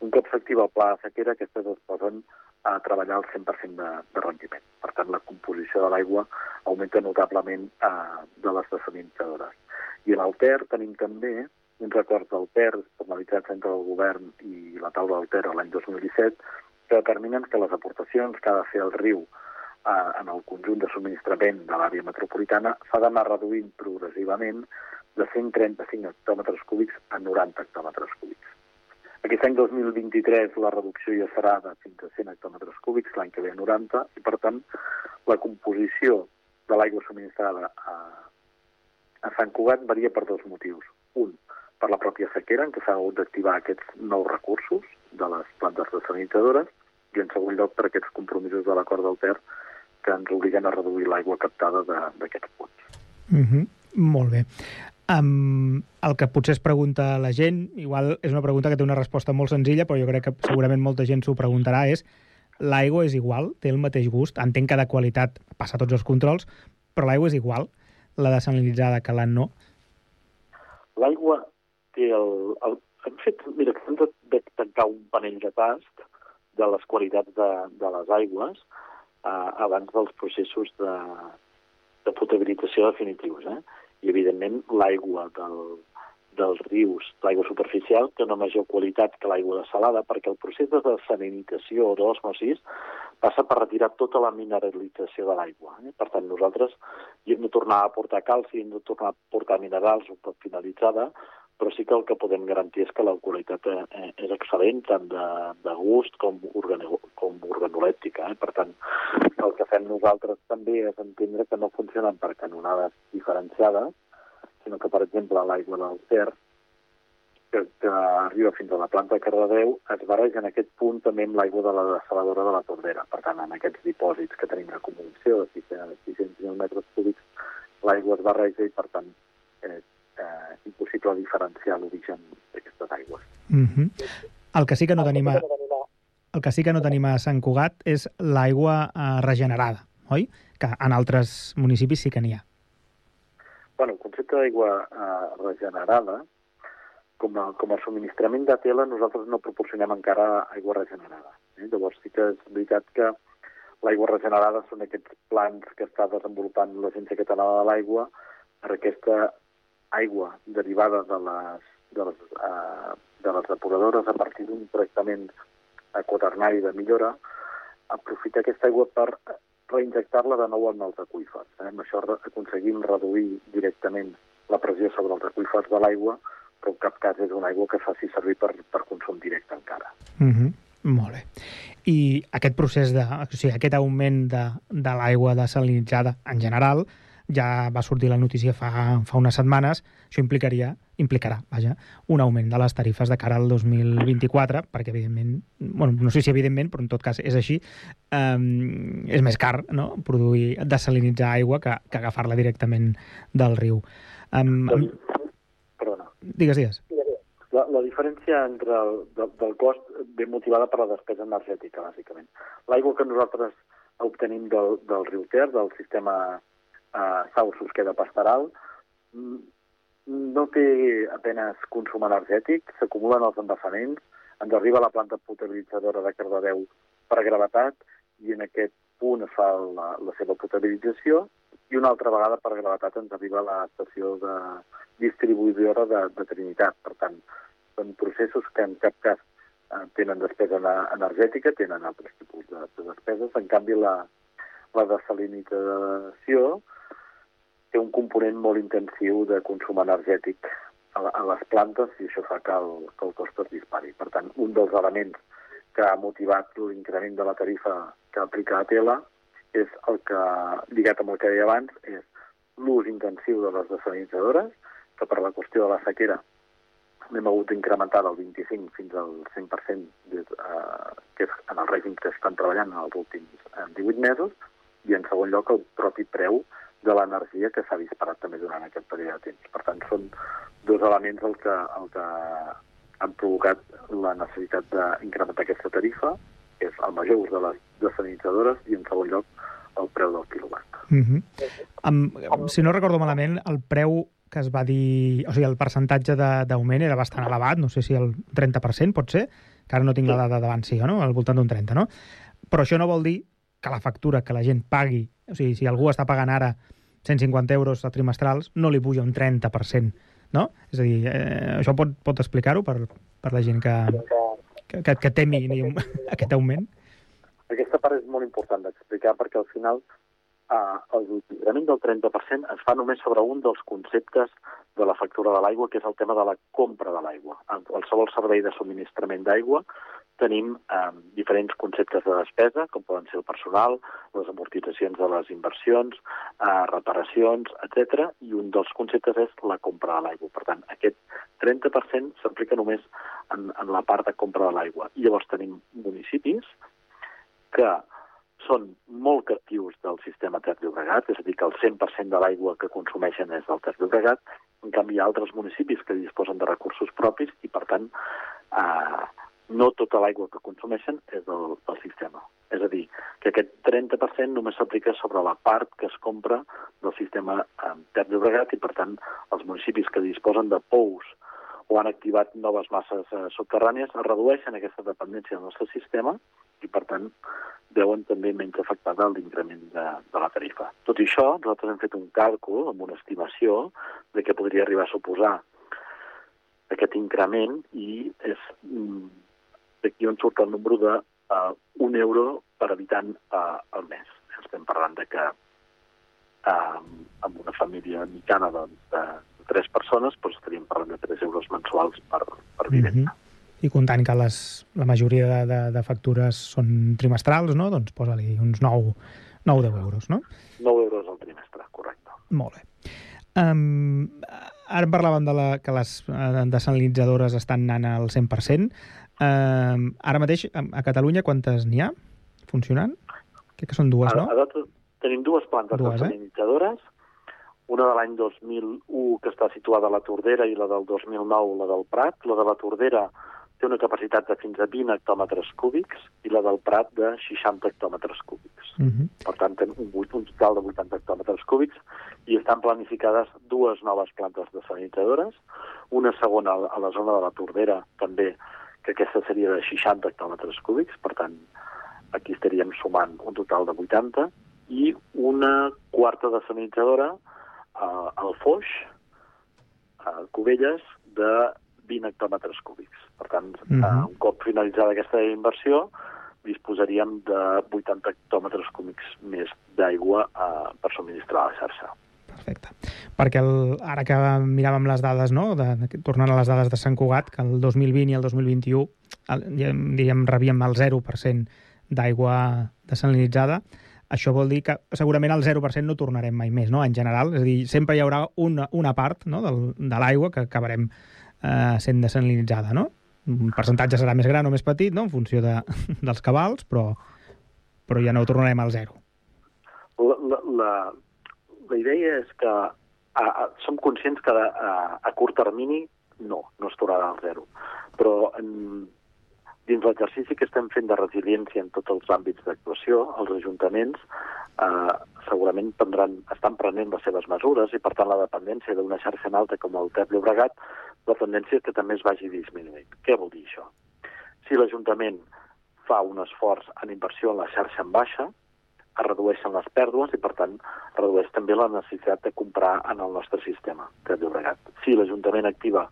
un cop s'activa el pla de sequera, aquestes es posen a treballar al 100% de, de rendiment. Per tant, la composició de l'aigua augmenta notablement eh, de les desalinitzadores. I en el Ter tenim també uns acords del Ter formalitzats entre el govern i la taula del Ter l'any 2017 que determinen que les aportacions que ha de fer el riu eh, en el conjunt de subministrament de l'àrea metropolitana s'ha d'anar reduint progressivament de 135 hectòmetres cúbics a 90 hectòmetres cúbics. Aquest any 2023 la reducció ja serà de fins a 100 hectòmetres cúbics, l'any que ve a 90, i per tant la composició de l'aigua subministrada a, a Sant Cugat varia per dos motius. Un, per la pròpia sequera, en què s'han hagut d'activar aquests nous recursos de les plantes desalinitzadores, i en segon lloc per aquests compromisos de l'acord del Ter que ens obliguen a reduir l'aigua captada d'aquests punts. Mm -hmm. Molt bé. Um, el que potser es pregunta la gent, igual és una pregunta que té una resposta molt senzilla, però jo crec que segurament molta gent s'ho preguntarà, és l'aigua és igual? Té el mateix gust? Entenc que de qualitat passa tots els controls, però l'aigua és igual? La desalinitzada que la no? L'aigua té el, el... Hem fet, mira, hem de, de tancar un panell de tast de les qualitats de, de les aigües eh, abans dels processos de, de potabilització definitius. Eh? I, evidentment, l'aigua del, dels rius, l'aigua superficial, té una major qualitat que l'aigua de salada, perquè el procés de desalinització o d'osmosis passa per retirar tota la mineralització de l'aigua. Eh? Per tant, nosaltres hem de tornar a portar calci, hem de tornar a portar minerals un cop finalitzada, però sí que el que podem garantir és que la qualitat eh, és excel·lent, tant de, de gust com, organo, com organolèptica. Eh? Per tant, el que fem nosaltres també és entendre que no funcionen per canonades diferenciades, sinó que, per exemple, l'aigua del Ter, que, que arriba fins a la planta de Cardedeu, es barreja en aquest punt també amb l'aigua de la desaladora de la Tordera. Per tant, en aquests dipòsits que tenim de 600, 600 metres cúbics, l'aigua es barreja i, per tant, eh, eh, impossible diferenciar l'origen d'aquestes aigües. Mm -hmm. El que sí que no tenim a, el que sí que no tenim a Sant Cugat és l'aigua eh, regenerada, oi? Que en altres municipis sí que n'hi ha. Bueno, el concepte d'aigua eh, regenerada, com a, com a subministrament de tela, nosaltres no proporcionem encara aigua regenerada. Eh? Llavors sí que és veritat que l'aigua regenerada són aquests plans que està desenvolupant l'Agència Catalana de l'Aigua per aquesta aigua derivada de les, de les, eh, de les depuradores a partir d'un tractament quaternari de millora, aprofitar aquesta aigua per reinjectar-la de nou en els aquífers. Eh? Amb això aconseguim reduir directament la pressió sobre els aquífers de l'aigua, però en cap cas és una aigua que faci servir per, per consum directe encara. Mm -hmm. Molt bé. I aquest procés de, o sigui, aquest augment de, de l'aigua desalinitzada en general, ja va sortir la notícia fa, fa unes setmanes, això implicaria, implicarà vaja, un augment de les tarifes de cara al 2024, perquè evidentment, bueno, no sé si evidentment, però en tot cas és així, um, és més car no? produir, desalinitzar aigua que, que agafar-la directament del riu. Um, um... Perdona. Digues, digues. La, la diferència entre el, del, del cost ve motivada per la despesa energètica, bàsicament. L'aigua que nosaltres obtenim del, del riu Ter, del sistema eh, Sausos queda pastoral, no té apenes consum energètic, s'acumulen els embassaments, ens arriba a la planta potabilitzadora de Cardedeu per gravetat i en aquest punt es fa la, la seva potabilització i una altra vegada per gravetat ens arriba a l'estació de distribuïdora de, de Trinitat. Per tant, són processos que en cap cas eh, tenen despesa energètica, tenen altres tipus de, de despeses. En canvi, la, la desalinització té un component molt intensiu de consum energètic a, les plantes i això fa que el, que el cost es dispari. Per tant, un dels elements que ha motivat l'increment de la tarifa que aplica a Tela és el que, lligat amb el que deia abans, és l'ús intensiu de les desalinitzadores, que per la qüestió de la sequera n'hem hagut d'incrementar del 25 fins al 100%, des, eh, que és en el règim que estan treballant en els últims eh, 18 mesos, i en segon lloc el propi preu de l'energia que s'ha disparat també durant aquest període de temps. Per tant, són dos elements el que, el que han provocat la necessitat d'incrementar aquesta tarifa, que és el major ús de les desalinitzadores, i en segon lloc el preu del quilowatt. Mm -hmm. um, si no recordo malament, el preu que es va dir... O sigui, el percentatge d'augment era bastant elevat, no sé si el 30%, pot ser, que ara no tinc la dada davant, sí, no? al voltant d'un 30, no? Però això no vol dir que la factura que la gent pagui, o sigui, si algú està pagant ara 150 euros a trimestrals, no li puja un 30%, no? És a dir, eh, això pot, pot explicar-ho per, per la gent que, que, que, que temi aquest augment? Aquesta part és molt important d'explicar perquè al final eh, l'increment del 30% es fa només sobre un dels conceptes de la factura de l'aigua, que és el tema de la compra de l'aigua. En qualsevol servei de subministrament d'aigua tenim eh, diferents conceptes de despesa, com poden ser el personal, les amortitzacions de les inversions, eh, reparacions, etc. i un dels conceptes és la compra de l'aigua. Per tant, aquest 30% s'aplica només en, en la part de compra de l'aigua. I llavors tenim municipis que són molt captius del sistema Ter Llobregat, és a dir, que el 100% de l'aigua que consumeixen és del Ter Llobregat, en canvi hi ha altres municipis que disposen de recursos propis i, per tant, eh, no tota l'aigua que consumeixen és del, del sistema. És a dir, que aquest 30% només s'aplica sobre la part que es compra del sistema eh, Ter Llobregat i, per tant, els municipis que disposen de pous o han activat noves masses eh, subterrànies es redueixen aquesta dependència del nostre sistema i, per tant, veuen també menys afectada l'increment de, de la tarifa. Tot i això, nosaltres hem fet un càlcul amb una estimació de què podria arribar a suposar aquest increment i és mm, d'aquí on surt el número de uh, un euro per habitant uh, al mes. Estem parlant de que uh, amb una família mitjana de, de tres persones doncs estaríem parlant de 3 euros mensuals per, per vivenda. Mm -hmm i comptant que les, la majoria de, de, de factures són trimestrals, no? doncs posa-li uns 9, 9 10 euros, no? 9 euros al trimestre, correcte. Molt bé. Um, ara parlàvem de la, que les desalinitzadores estan anant al 100%. Um, ara mateix, a Catalunya, quantes n'hi ha funcionant? Crec que són dues, no? A, a, tenim dues plantes dues, desalinitzadores, eh? una de l'any 2001 que està situada a la Tordera i la del 2009 la del Prat. La de la Tordera té una capacitat de fins a 20 hectòmetres cúbics i la del Prat de 60 hectòmetres cúbics. Uh -huh. Per tant, té un, un total de 80 hectòmetres cúbics i estan planificades dues noves plantes desalinitzadores, una segona a la zona de la Tordera, també, que aquesta seria de 60 hectòmetres cúbics, per tant, aquí estaríem sumant un total de 80, i una quarta desalinitzadora eh, al Foix, a Cubelles, de 20 hectòmetres cúbics. Per tant, uh -huh. eh, un cop finalitzada aquesta inversió, disposaríem de 80 hectòmetres cúbics més d'aigua eh, per subministrar la xarxa. Perfecte. Perquè el, ara que miràvem les dades, no? de, tornant a les dades de Sant Cugat, que el 2020 i el 2021 el, diríem, rebíem el 0% d'aigua desalinitzada, això vol dir que segurament el 0% no tornarem mai més, no?, en general. És a dir, sempre hi haurà una, una part no? Del, de l'aigua que acabarem eh, sent desalinitzada, no? Un percentatge serà més gran o més petit, no?, en funció de, dels cabals, però, però ja no tornarem al zero. La, la, la, la idea és que a, a, som conscients que a, a curt termini no, no es tornarà al zero. Però en, dins l'exercici que estem fent de resiliència en tots els àmbits d'actuació, els ajuntaments eh, segurament prendran, estan prenent les seves mesures i, per tant, la dependència d'una xarxa en alta com el Ter Llobregat la tendència és que també es vagi disminuint. Què vol dir això? Si l'Ajuntament fa un esforç en inversió en la xarxa en baixa, es redueixen les pèrdues i, per tant, redueix també la necessitat de comprar en el nostre sistema de Llobregat. Si l'Ajuntament activa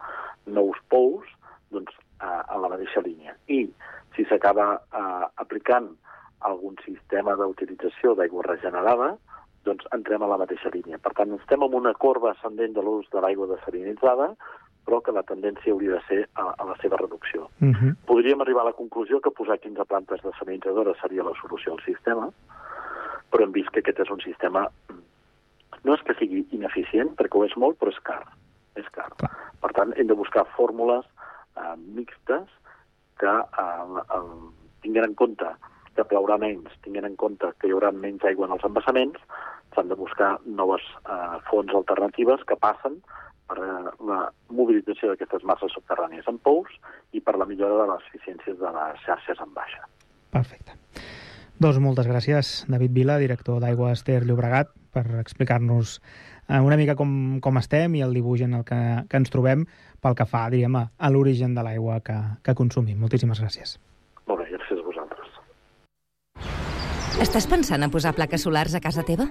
nous pous, doncs eh, en la mateixa línia. I si s'acaba eh, aplicant algun sistema d'utilització d'aigua regenerada, doncs entrem a la mateixa línia. Per tant, estem en una corba ascendent de l'ús de l'aigua desalinitzada, però que la tendència hauria de ser a, a la seva reducció. Uh -huh. Podríem arribar a la conclusió que posar 15 plantes desalinitzadores seria la solució al sistema, però hem vist que aquest és un sistema... No és que sigui ineficient, perquè ho és molt, però és car. És car. Clar. Per tant, hem de buscar fórmules eh, mixtes que eh, eh, tinguin en compte que plourà menys, tinguent en compte que hi haurà menys aigua en els embassaments, s'han de buscar noves eh, fonts alternatives que passen per la mobilització d'aquestes masses subterrànies en pous i per la millora de les eficiències de les xarxes en baixa. Perfecte. Doncs moltes gràcies, David Vila, director d'Aigua Ester Llobregat, per explicar-nos eh, una mica com, com estem i el dibuix en el que, que ens trobem pel que fa, diríem, a, a l'origen de l'aigua que, que consumim. Moltíssimes gràcies. Molt bé, gràcies a vosaltres. Estàs pensant a posar plaques solars a casa teva?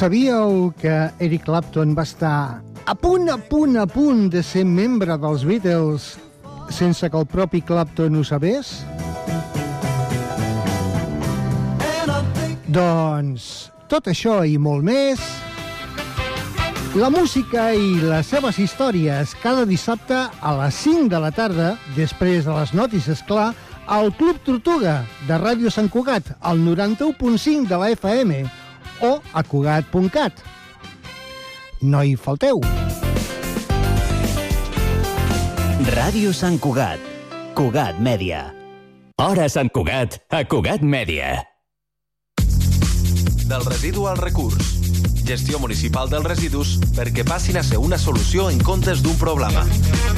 Sabíeu que Eric Clapton va estar a punt, a punt, a punt de ser membre dels Beatles sense que el propi Clapton ho sabés? Doncs tot això i molt més la música i les seves històries cada dissabte a les 5 de la tarda, després de les notícies, clar, al Club Tortuga de Ràdio Sant Cugat, al 91.5 de la FM o a cugat.cat. No hi falteu. Ràdio Sant Cugat. Cugat Mèdia. Hora Sant Cugat, a Cugat Mèdia. Del residu al recurs. Gestió municipal dels residus perquè passin a ser una solució en comptes d'un problema.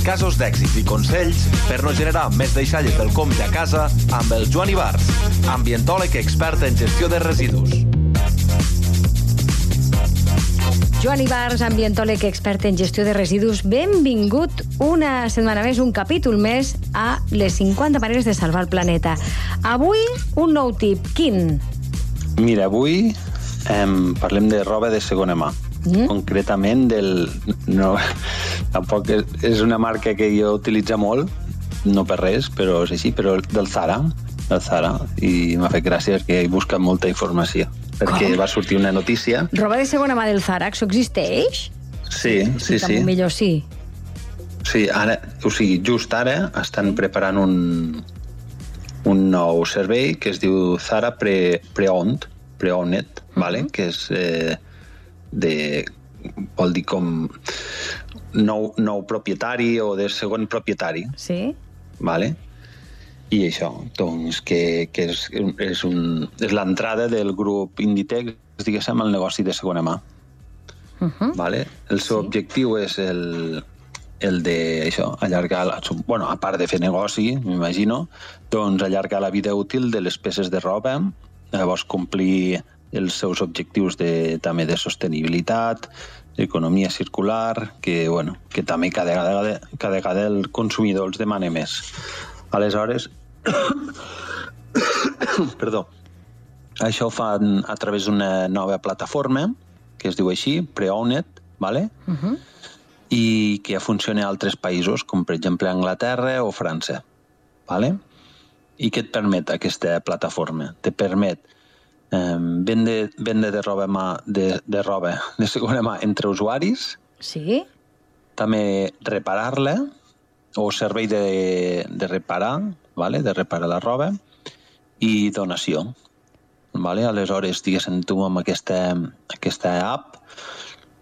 Casos d'èxit i consells per no generar més deixalles del compte a casa amb el Joan Ibars, ambientòleg expert en gestió de residus. Joan Ibars, ambientòleg expert en gestió de residus, benvingut una setmana més, un capítol més a les 50 maneres de salvar el planeta. Avui, un nou tip. Quin? Mira, avui em, parlem de roba de segona mà. Mm? Concretament del... No, tampoc és, una marca que jo utilitzo molt, no per res, però és així, però del Zara, del Zara, i m'ha fet gràcia perquè he buscat molta informació, perquè Com? va sortir una notícia. Roba de segona mà del Zara, això existeix? Sí, sí, sí. Millor sí. Sí, ara, o sigui, just ara estan preparant un, un nou servei que es diu Zara Pre, Preowned, Preowned, vale? que és eh, de, vol dir com nou, nou propietari o de segon propietari, Sí? vale? I això, doncs, que, que és, és, un, és l'entrada del grup Inditex, diguéssim, al negoci de segona mà. Uh -huh. Vale? El seu sí. objectiu és el, el de això, allargar, la, bueno, a part de fer negoci, m'imagino, doncs allargar la vida útil de les peces de roba, llavors complir els seus objectius de, també de sostenibilitat, economia circular, que, bueno, que també cada vegada, cada vegada el consumidor els demana més. Aleshores, perdó, això ho fan a través d'una nova plataforma que es diu així, Preowned, vale? Uh -huh. i que ja funciona a altres països, com per exemple Anglaterra o França. Vale? I què et permet aquesta plataforma? Te permet eh, vendre, vendre de roba, mà, de, de roba de segona mà entre usuaris, Sí? també reparar-la, o servei de, de reparar, vale? de reparar la roba, i donació. Vale? Aleshores, diguéssim, tu amb aquesta, aquesta app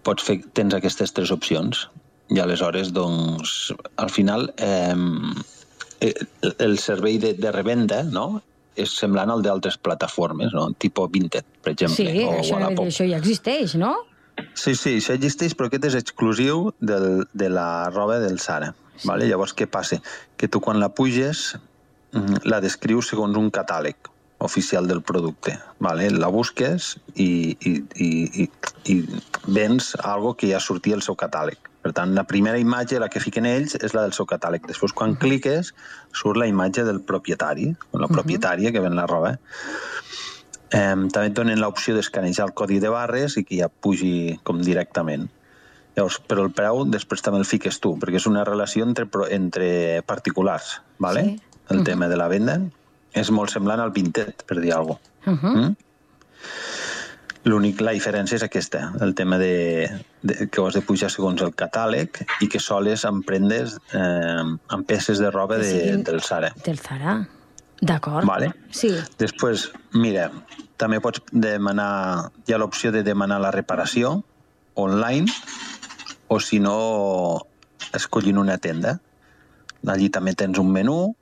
pots fer, tens aquestes tres opcions i aleshores, doncs, al final eh, el, servei de, de revenda no? és semblant al d'altres plataformes, no? tipo Vinted, per exemple, Sí, o això, Wallapop. això ja existeix, no? Sí, sí, això existeix, però aquest és exclusiu del, de la roba del Sara. Sí. Vale? Llavors, què passa? Que tu quan la puges la descrius segons un catàleg oficial del producte. Vale? La busques i, i, i, i, i vens algo que ja sortia al seu catàleg. Per tant, la primera imatge, la que fiquen ells, és la del seu catàleg. Després, quan cliques, surt la imatge del propietari, o la propietària que ven la roba. Eh, també et donen l'opció d'escanejar el codi de barres i que ja pugi com directament. Llavors, però el preu després també el fiques tu, perquè és una relació entre, entre particulars, ¿vale? Sí. El tema de la venda. És molt semblant al Vinted, per dir alguna cosa. Uh -huh. Mm? L'únic, la diferència és aquesta, el tema de, de, que ho has de pujar segons el catàleg i que soles amb prendes eh, amb peces de roba de, Sí. del Sara. Del Zara. D'acord. Vale. Sí. Després, mira, també pots demanar, hi ha l'opció de demanar la reparació online, o si no, escollint una tenda. Allí també tens un menú,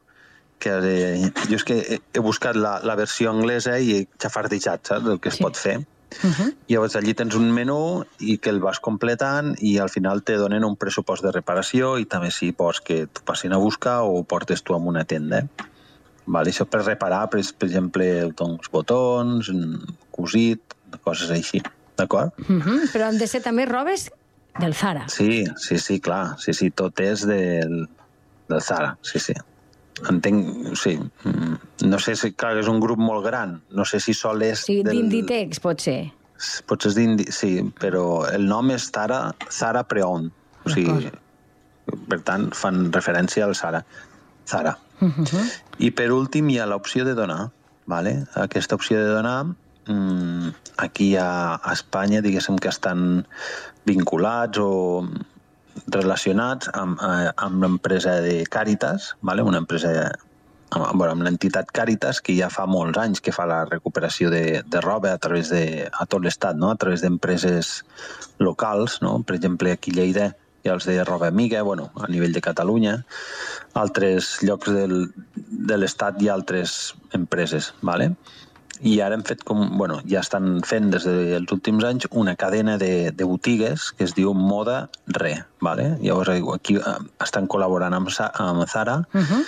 que eh, jo és que he, he buscat la, la versió anglesa i he xafardejat, saps, el que es sí. pot fer. Uh -huh. Llavors allí tens un menú i que el vas completant i al final te donen un pressupost de reparació i també si vols que t'ho passin a buscar o ho portes tu a una tenda. Vale, això per reparar, per, per exemple, doncs, botons, cosit, coses així. D'acord? Uh -huh. Però han de ser també robes del Zara. Sí, sí, sí, clar. Sí, sí, tot és del, del Zara, sí, sí. Entenc, sí. mm, No sé si, clar, és un grup molt gran. No sé si sol és Sí, del... d'Inditex, pot ser. Potser és d'Indi... Sí, però el nom és Zara, Zara Preon. O sigui, per tant, fan referència al Zara. Zara. Uh -huh. I per últim hi ha l'opció de donar. Vale? Aquesta opció de donar, mm, aquí a, a Espanya, diguéssim que estan vinculats o relacionats amb, eh, amb l'empresa de Càritas, vale? una empresa amb, bueno, amb l'entitat Càritas, que ja fa molts anys que fa la recuperació de, de roba a través de a tot l'estat, no? a través d'empreses locals, no? per exemple aquí a Lleida ha els de roba amiga, bueno, a nivell de Catalunya, altres llocs del, de l'estat ha altres empreses, vale? I ara hem fet com, bueno, ja estan fent des dels últims anys una cadena de, de botigues que es diu Moda Re, vale? Llavors aquí eh, estan col·laborant amb, Sa- amb Zara, Uh -huh.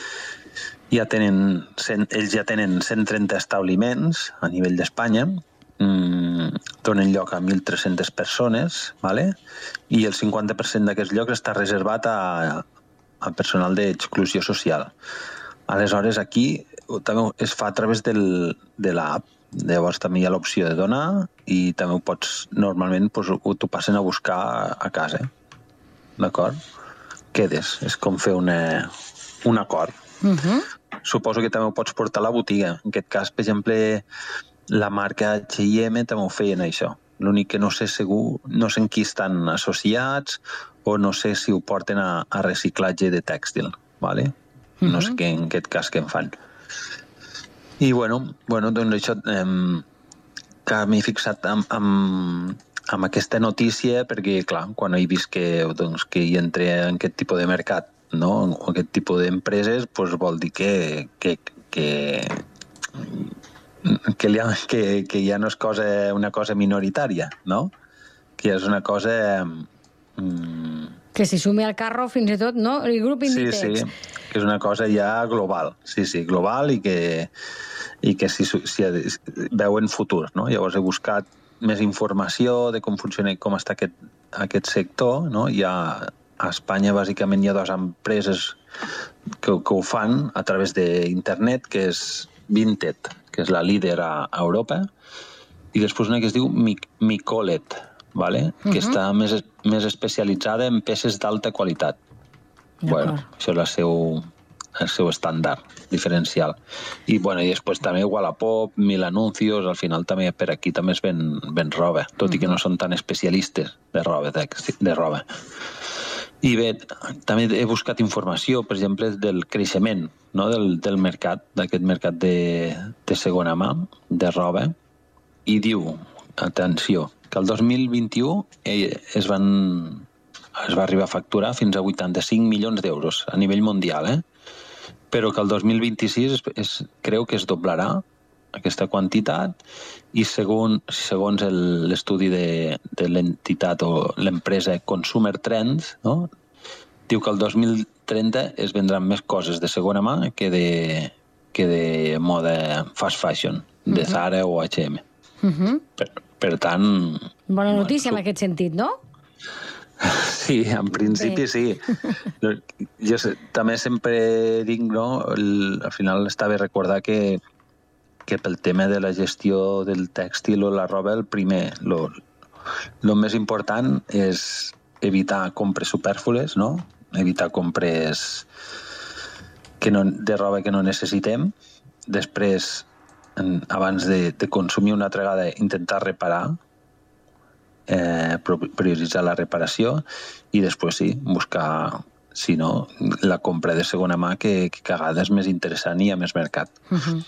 ja tenen, cent, ells ja tenen 130 establiments a nivell d'Espanya, mm, donen lloc a 1.300 persones, vale? i el 50% d'aquests llocs està reservat a, a personal d'exclusió social. Aleshores, aquí també es fa a través del, de l'app. Llavors també hi ha l'opció de donar i també ho pots, normalment pues, ho t'ho passen a buscar a, casa. D'acord? Quedes. És com fer una, un acord. Uh -huh. Suposo que també ho pots portar a la botiga. En aquest cas, per exemple, la marca H&M també ho feien això. L'únic que no sé segur, no sé en qui estan associats o no sé si ho porten a, a reciclatge de tèxtil, ¿vale? No sé què, en aquest cas què en fan. I bueno, bueno doncs això eh, que m'he fixat amb, amb, amb aquesta notícia perquè, clar, quan he vist que, doncs, que hi entré en aquest tipus de mercat, no? en aquest tipus d'empreses, doncs vol dir que, que, que, que, li ha, que, que ja no és cosa, una cosa minoritària, no? Que és una cosa... Mm, Que se sume al carro fins i tot, no? El grup Sí, Inditex. sí, que és una cosa ja global, sí, sí, global i que, i que si, si veuen futur, no? Llavors he buscat més informació de com funciona i com està aquest, aquest sector, no? Hi ha, a Espanya bàsicament hi ha dues empreses que, que ho fan a través d'internet, que és Vinted, que és la líder a, a Europa, i després una que es diu Mic Micolet, vale? que Mhm. està més, més especialitzada en peces d'alta qualitat. Bueno, això és el seu, el seu estàndard diferencial. I, bueno, i després també Wallapop, Mil Anuncios, al final també per aquí també es ven, ven roba, tot i que no són tan especialistes de roba, de, de roba. I bé, també he buscat informació, per exemple, del creixement no? del, del mercat, d'aquest mercat de, de segona mà, de roba, i diu, atenció, que el 2021 eh, es van es va arribar a facturar fins a 85 milions d'euros a nivell mundial, eh? però que el 2026 es, es creu que es doblarà aquesta quantitat i segons, segons el- l'estudi de, de l'entitat o l'empresa Consumer Trends, no? diu que el 2030 es vendran més coses de segona mà que de, que de moda fast fashion, de. Zara o H&M. Uh -huh. Per, per tant, Bona notícia en aquest sentit, no? Sí, en principi Bé. sí. Jo sé, també sempre dic, no? El, al final està bé recordar que, que pel tema de la gestió del tèxtil o la roba, el primer, lo, lo més important és evitar compres supèrflues, no? Evitar compres que no, de roba que no necessitem. Després, en, abans de, de consumir una altra vegada, intentar reparar, eh, prioritzar la reparació i després sí, buscar si no, la compra de segona mà que, que cada vegada és més interessant i hi ha més mercat. Uh -huh.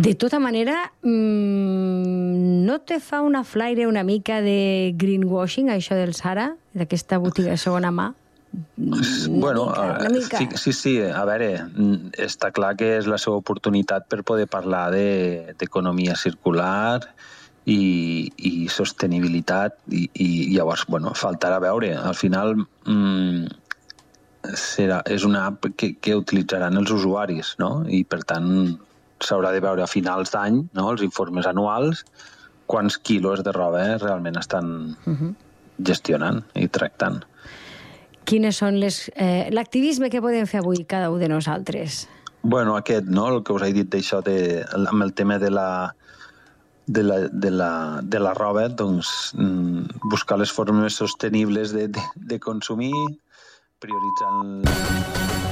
De tota manera, mm, no no te fa una flaire una mica de greenwashing, això del Sara, d'aquesta botiga de segona mà? Bueno, mica, una eh, mica. Sí, sí, sí, a veure, mm, està clar que és la seva oportunitat per poder parlar de- d'economia circular i, i sostenibilitat i, i llavors, bueno, faltarà veure. Al final mm, serà, és una app que, que utilitzaran els usuaris, no? I per tant s'haurà de veure a finals d'any, no?, els informes anuals, quants quilos de roba eh, realment estan Mhm. gestionant i tractant. Quines són les... Eh, L'activisme que podem fer avui cada un de nosaltres? Bueno, aquest, no?, el que us he dit d'això de, amb el tema de la, de la, de la, de la roba, doncs mm, buscar les formes sostenibles de, de, de consumir, prioritzant